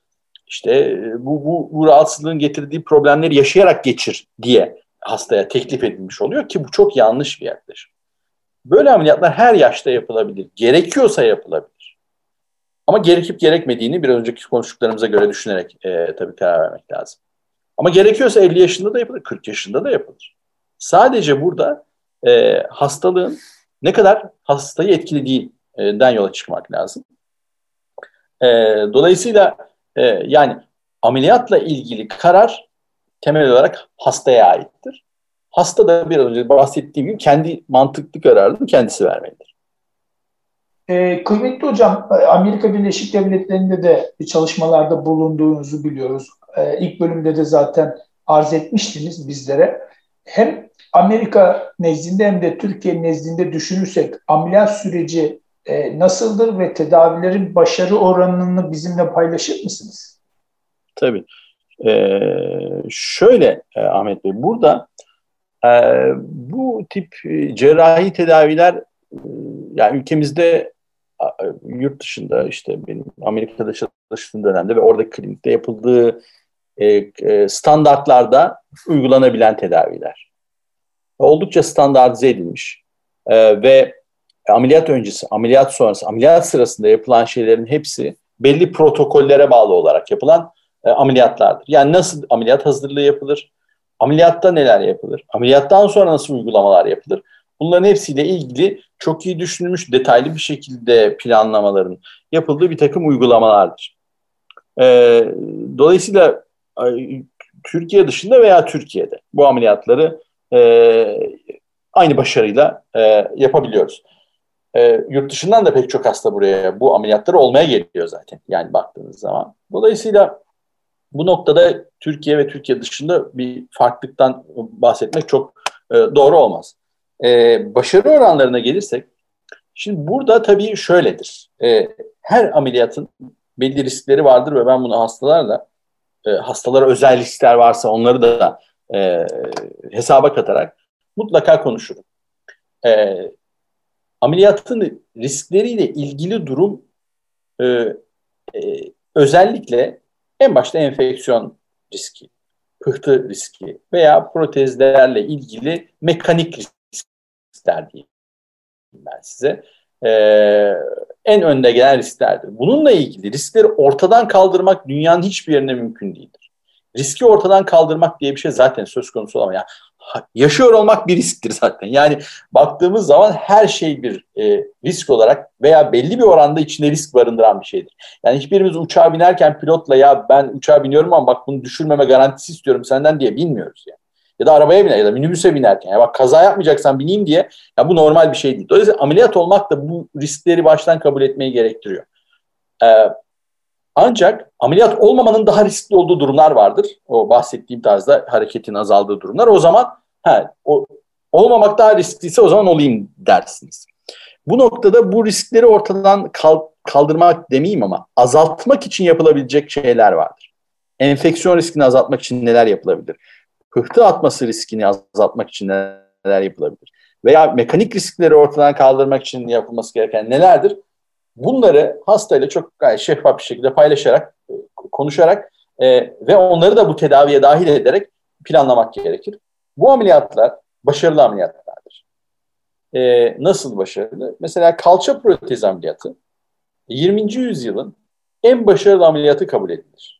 işte e, bu, bu, bu rahatsızlığın getirdiği problemleri yaşayarak geçir diye hastaya teklif edilmiş oluyor ki bu çok yanlış bir yaklaşım. Böyle ameliyatlar her yaşta yapılabilir. Gerekiyorsa yapılabilir. Ama gerekip gerekmediğini bir önceki konuştuklarımıza göre düşünerek e, tabii karar vermek lazım. Ama gerekiyorsa 50 yaşında da yapılır, 40 yaşında da yapılır. Sadece burada e, hastalığın ne kadar hastayı etkilediğinden yola çıkmak lazım. E, dolayısıyla e, yani ameliyatla ilgili karar temel olarak hastaya aittir. Hasta da biraz önce bahsettiğim gibi kendi mantıklı kararını kendisi vermelidir. Ee, kıymetli hocam, Amerika Birleşik Devletleri'nde de çalışmalarda bulunduğunuzu biliyoruz. Ee, ilk bölümde de zaten arz etmiştiniz bizlere. Hem Amerika nezdinde hem de Türkiye nezdinde düşünürsek ameliyat süreci e, nasıldır ve tedavilerin başarı oranını bizimle paylaşır mısınız? Tabii. Ee, şöyle e, Ahmet Bey, burada e, bu tip e, cerrahi tedaviler e, yani ülkemizde yurt dışında işte benim Amerika'da çalıştığım dönemde ve orada klinikte yapıldığı e, e, standartlarda uygulanabilen tedaviler. Oldukça standartize edilmiş e, ve ameliyat öncesi, ameliyat sonrası, ameliyat sırasında yapılan şeylerin hepsi belli protokollere bağlı olarak yapılan e, ameliyatlardır. Yani nasıl ameliyat hazırlığı yapılır, ameliyatta neler yapılır, ameliyattan sonra nasıl uygulamalar yapılır, bunların hepsiyle ilgili çok iyi düşünülmüş, detaylı bir şekilde planlamaların yapıldığı bir takım uygulamalardır. E, dolayısıyla Türkiye dışında veya Türkiye'de bu ameliyatları e, aynı başarıyla e, yapabiliyoruz. E, yurt dışından da pek çok hasta buraya bu ameliyatları olmaya geliyor zaten yani baktığınız zaman. Dolayısıyla bu noktada Türkiye ve Türkiye dışında bir farklılıktan bahsetmek çok e, doğru olmaz. E, başarı oranlarına gelirsek, şimdi burada tabii şöyledir. E, her ameliyatın belli riskleri vardır ve ben bunu hastalarla, e, hastalara özel riskler varsa onları da e, hesaba katarak mutlaka konuşurum. E, ameliyatın riskleriyle ilgili durum e, e, özellikle en başta enfeksiyon riski, pıhtı riski veya protezlerle ilgili mekanik riskler diyeyim ben size. Ee, en önde gelen risklerdir. Bununla ilgili riskleri ortadan kaldırmak dünyanın hiçbir yerine mümkün değildir. Riski ortadan kaldırmak diye bir şey zaten söz konusu olamaz. Yani yaşıyor olmak bir risktir zaten. Yani baktığımız zaman her şey bir e, risk olarak veya belli bir oranda içinde risk barındıran bir şeydir. Yani hiçbirimiz uçağa binerken pilotla ya ben uçağa biniyorum ama bak bunu düşürmeme garantisi istiyorum senden diye bilmiyoruz yani. Ya da arabaya biner ya da minibüse binerken ya bak kaza yapmayacaksan bineyim diye ya bu normal bir şey değil. Dolayısıyla ameliyat olmak da bu riskleri baştan kabul etmeyi gerektiriyor. Ee, ancak ameliyat olmamanın daha riskli olduğu durumlar vardır. O bahsettiğim tarzda hareketin azaldığı durumlar. O zaman ha, o, olmamak daha riskliyse o zaman olayım dersiniz. Bu noktada bu riskleri ortadan kaldırmak demeyeyim ama azaltmak için yapılabilecek şeyler vardır. Enfeksiyon riskini azaltmak için neler yapılabilir? Pıhtı atması riskini azaltmak için neler yapılabilir? Veya mekanik riskleri ortadan kaldırmak için yapılması gereken nelerdir? Bunları hastayla çok gayet şeffaf bir şekilde paylaşarak, e, konuşarak e, ve onları da bu tedaviye dahil ederek planlamak gerekir. Bu ameliyatlar başarılı ameliyatlardır. E, nasıl başarılı? Mesela kalça protez ameliyatı 20. yüzyılın en başarılı ameliyatı kabul edilir.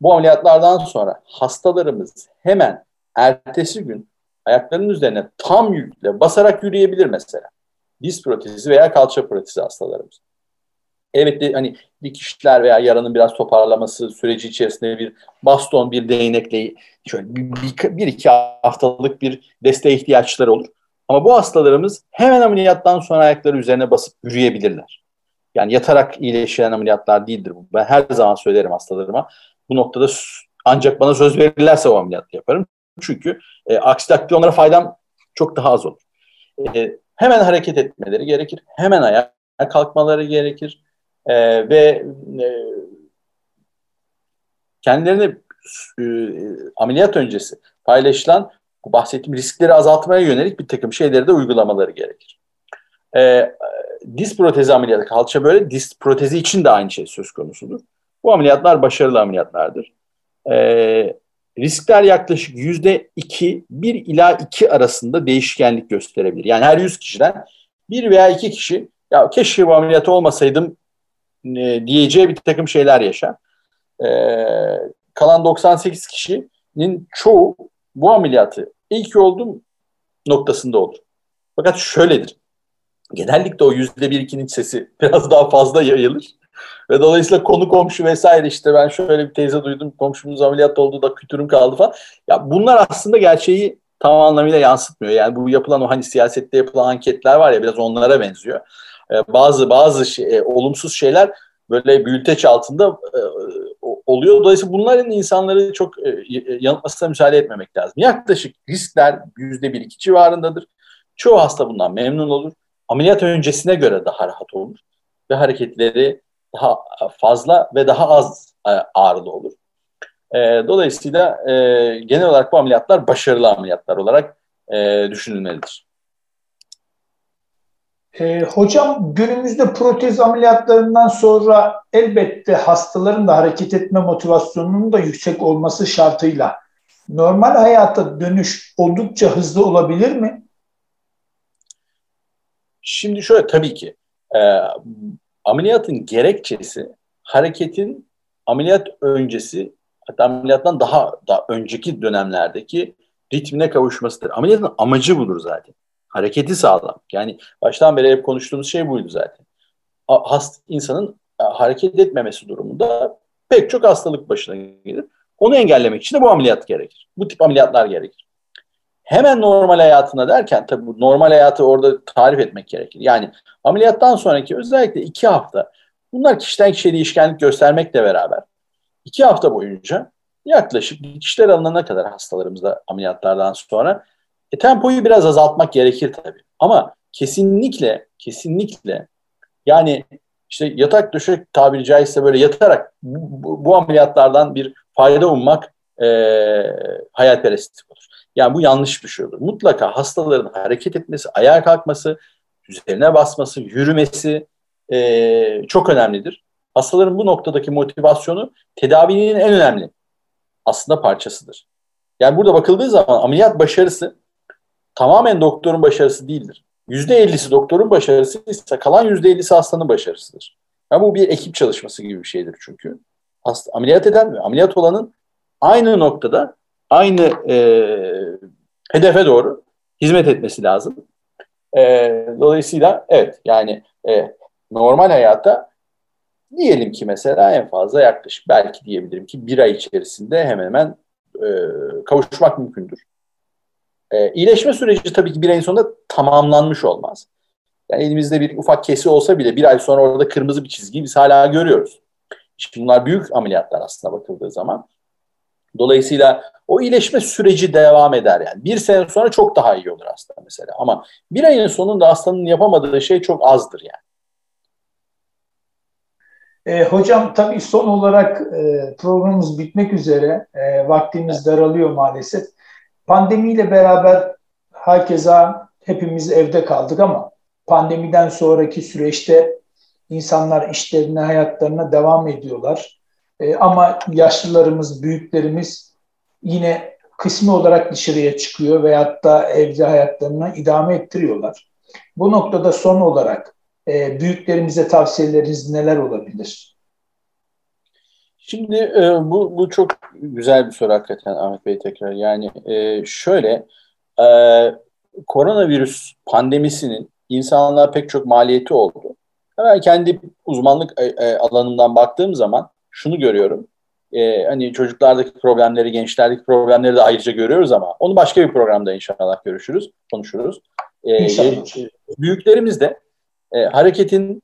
Bu ameliyatlardan sonra hastalarımız hemen ertesi gün ayaklarının üzerine tam yükle basarak yürüyebilir mesela. Diz protezi veya kalça protezi hastalarımız. Elbette hani dikişler veya yaranın biraz toparlaması süreci içerisinde bir baston, bir değnekle şöyle bir, bir, bir iki haftalık bir desteğe ihtiyaçları olur. Ama bu hastalarımız hemen ameliyattan sonra ayakları üzerine basıp yürüyebilirler. Yani yatarak iyileşen ameliyatlar değildir bu. Ben her zaman söylerim hastalarıma. Bu noktada ancak bana söz verirlerse o ameliyatı yaparım. Çünkü e, aksi takdirde onlara faydam çok daha az olur. E, hemen hareket etmeleri gerekir. Hemen ayağa kalkmaları gerekir. E, ve e, kendilerini e, ameliyat öncesi paylaşılan bu bahsettiğim riskleri azaltmaya yönelik bir takım şeyleri de uygulamaları gerekir. E, diz protezi ameliyatı, kalça böyle diz protezi için de aynı şey söz konusudur. Bu ameliyatlar başarılı ameliyatlardır. E, riskler yaklaşık yüzde iki, bir ila iki arasında değişkenlik gösterebilir. Yani her 100 kişiden bir veya iki kişi ya keşke bu ameliyatı olmasaydım e, diyeceği bir takım şeyler yaşar. E, kalan 98 kişinin çoğu bu ameliyatı ilk oldum noktasında olur. Fakat şöyledir. Genellikle o yüzde bir ikinin sesi biraz daha fazla yayılır. Ve dolayısıyla konu komşu vesaire işte ben şöyle bir teyze duydum komşumuz ameliyat oldu da kütürüm kaldı falan. Ya bunlar aslında gerçeği tam anlamıyla yansıtmıyor. Yani bu yapılan o hani siyasette yapılan anketler var ya biraz onlara benziyor. Ee, bazı bazı şey, e, olumsuz şeyler böyle büyülteç altında e, oluyor. Dolayısıyla bunların insanları çok e, e, yanıltmasına müsaade etmemek lazım. Yaklaşık riskler yüzde bir iki civarındadır. Çoğu hasta bundan memnun olur. Ameliyat öncesine göre daha rahat olur ve hareketleri daha fazla ve daha az e, ağrılı olur. E, dolayısıyla e, genel olarak bu ameliyatlar başarılı ameliyatlar olarak düşünülmelidir. E, hocam günümüzde protez ameliyatlarından sonra elbette hastaların da hareket etme motivasyonunun da yüksek olması şartıyla normal hayata dönüş oldukça hızlı olabilir mi? Şimdi şöyle tabii ki e, ameliyatın gerekçesi hareketin ameliyat öncesi hatta ameliyattan daha da önceki dönemlerdeki ritmine kavuşmasıdır. Ameliyatın amacı budur zaten. Hareketi sağlamak. Yani baştan beri hep konuştuğumuz şey buydu zaten. Hast, insanın e, hareket etmemesi durumunda pek çok hastalık başına gelir. Onu engellemek için de bu ameliyat gerekir. Bu tip ameliyatlar gerekir hemen normal hayatına derken tabii bu normal hayatı orada tarif etmek gerekir. Yani ameliyattan sonraki özellikle iki hafta bunlar kişiden kişiye değişkenlik göstermekle beraber iki hafta boyunca yaklaşık dikişler alınana kadar hastalarımızda ameliyatlardan sonra e, tempoyu biraz azaltmak gerekir tabii. Ama kesinlikle kesinlikle yani işte yatak döşek tabiri caizse böyle yatarak bu, bu ameliyatlardan bir fayda ummak e, hayalperestlik olur. Yani bu yanlış bir şey olur. Mutlaka hastaların hareket etmesi, ayağa kalkması, üzerine basması, yürümesi e, çok önemlidir. Hastaların bu noktadaki motivasyonu tedavinin en önemli aslında parçasıdır. Yani burada bakıldığı zaman ameliyat başarısı tamamen doktorun başarısı değildir. %50'si doktorun başarısı ise kalan %50'si hastanın başarısıdır. Yani bu bir ekip çalışması gibi bir şeydir çünkü. Hasta, ameliyat eden ve ameliyat olanın aynı noktada aynı e, hedefe doğru hizmet etmesi lazım. E, dolayısıyla evet yani e, normal hayatta diyelim ki mesela en fazla yaklaşık belki diyebilirim ki bir ay içerisinde hemen hemen e, kavuşmak mümkündür. E, iyileşme süreci tabii ki bir ayın sonunda tamamlanmış olmaz. Yani elimizde bir ufak kesi olsa bile bir ay sonra orada kırmızı bir çizgi biz hala görüyoruz. Şimdi bunlar büyük ameliyatlar aslında bakıldığı zaman. Dolayısıyla o iyileşme süreci devam eder yani. Bir sene sonra çok daha iyi olur aslında mesela. Ama bir ayın sonunda hastanın yapamadığı şey çok azdır yani. E, hocam tabii son olarak e, programımız bitmek üzere. E, vaktimiz daralıyor maalesef. Pandemiyle beraber herkese hepimiz evde kaldık ama pandemiden sonraki süreçte insanlar işlerine, hayatlarına devam ediyorlar. E, ama yaşlılarımız, büyüklerimiz yine kısmi olarak dışarıya çıkıyor veyahut da evde hayatlarını idame ettiriyorlar. Bu noktada son olarak e, büyüklerimize tavsiyeleriniz neler olabilir? Şimdi e, bu, bu çok güzel bir soru hakikaten Ahmet Bey tekrar. Yani e, şöyle, e, koronavirüs pandemisinin insanlığa pek çok maliyeti oldu. Ben kendi uzmanlık e, e, alanımdan baktığım zaman şunu görüyorum. E, hani çocuklardaki problemleri, gençlerdeki problemleri de ayrıca görüyoruz ama onu başka bir programda inşallah görüşürüz, konuşuruz. E, inşallah. E, büyüklerimiz de e, hareketin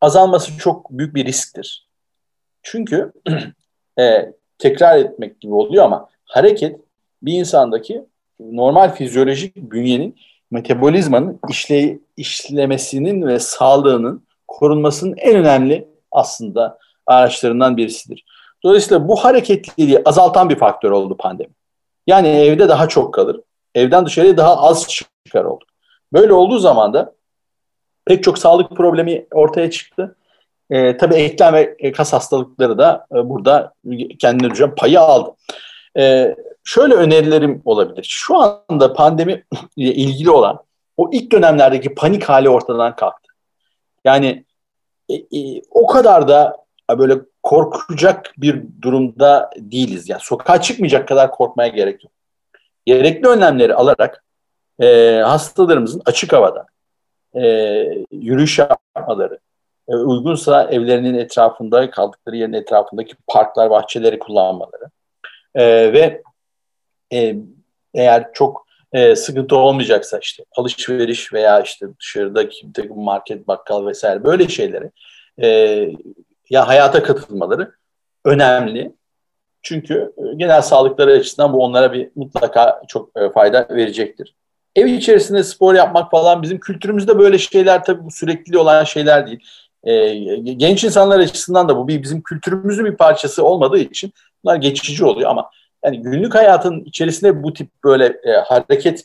azalması çok büyük bir risktir. Çünkü e, tekrar etmek gibi oluyor ama hareket bir insandaki normal fizyolojik bünyenin metabolizmanın işle, işlemesinin ve sağlığının korunmasının en önemli aslında araçlarından birisidir. Dolayısıyla bu hareketliliği azaltan bir faktör oldu pandemi. Yani evde daha çok kalır, evden dışarıya daha az çıkar oldu. Böyle olduğu zaman da pek çok sağlık problemi ortaya çıktı. E, tabii eklem ve kas hastalıkları da e, burada kendine düşen payı aldı. E, şöyle önerilerim olabilir. Şu anda pandemi ile ilgili olan o ilk dönemlerdeki panik hali ortadan kalktı. Yani e, e, o kadar da böyle korkacak bir durumda değiliz. Yani sokağa çıkmayacak kadar korkmaya gerek yok. Gerekli önlemleri alarak e, hastalarımızın açık havada e, yürüyüş yapmaları, e, uygunsa evlerinin etrafında, kaldıkları yerin etrafındaki parklar, bahçeleri kullanmaları e, ve e, eğer çok e, sıkıntı olmayacaksa işte alışveriş veya işte dışarıdaki bir takım market, bakkal vesaire böyle şeyleri e, ya hayata katılmaları önemli. Çünkü e, genel sağlıkları açısından bu onlara bir mutlaka çok e, fayda verecektir. Ev içerisinde spor yapmak falan bizim kültürümüzde böyle şeyler tabii bu sürekli olan şeyler değil. E, genç insanlar açısından da bu bir bizim kültürümüzün bir parçası olmadığı için bunlar geçici oluyor ama yani günlük hayatın içerisinde bu tip böyle hareket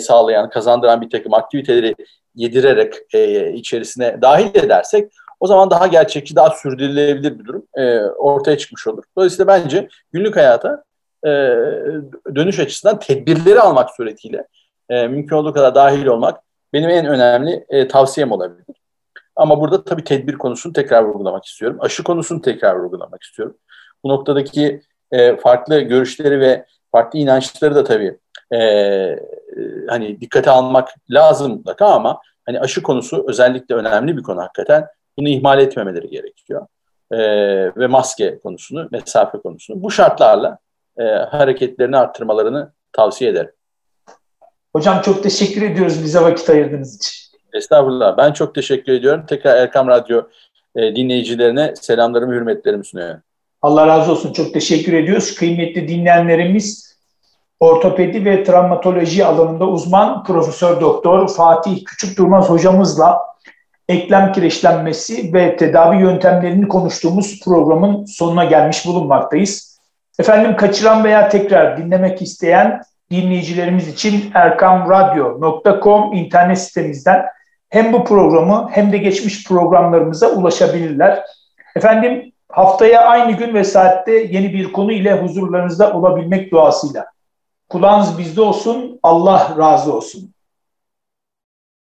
sağlayan, kazandıran bir takım aktiviteleri yedirerek içerisine dahil edersek o zaman daha gerçekçi, daha sürdürülebilir bir durum e, ortaya çıkmış olur. Dolayısıyla bence günlük hayata e, dönüş açısından tedbirleri almak suretiyle e, mümkün olduğu kadar dahil olmak benim en önemli e, tavsiyem olabilir. Ama burada tabii tedbir konusunu tekrar vurgulamak istiyorum. Aşı konusunu tekrar vurgulamak istiyorum. Bu noktadaki e, farklı görüşleri ve farklı inançları da tabii e, hani dikkate almak lazım mutlaka ama hani aşı konusu özellikle önemli bir konu hakikaten. Bunu ihmal etmemeleri gerekiyor. E, ve maske konusunu, mesafe konusunu bu şartlarla e, hareketlerini arttırmalarını tavsiye ederim. Hocam çok teşekkür ediyoruz bize vakit ayırdığınız için. Estağfurullah. Ben çok teşekkür ediyorum. Tekrar Erkam Radyo e, dinleyicilerine selamlarımı, hürmetlerimi sunuyorum. Allah razı olsun. Çok teşekkür ediyoruz. Kıymetli dinleyenlerimiz ortopedi ve travmatoloji alanında uzman Profesör Doktor Fatih Küçük Durmaz hocamızla eklem kireçlenmesi ve tedavi yöntemlerini konuştuğumuz programın sonuna gelmiş bulunmaktayız. Efendim kaçıran veya tekrar dinlemek isteyen dinleyicilerimiz için erkamradyo.com internet sitemizden hem bu programı hem de geçmiş programlarımıza ulaşabilirler. Efendim haftaya aynı gün ve saatte yeni bir konu ile huzurlarınızda olabilmek duasıyla. Kulağınız bizde olsun, Allah razı olsun.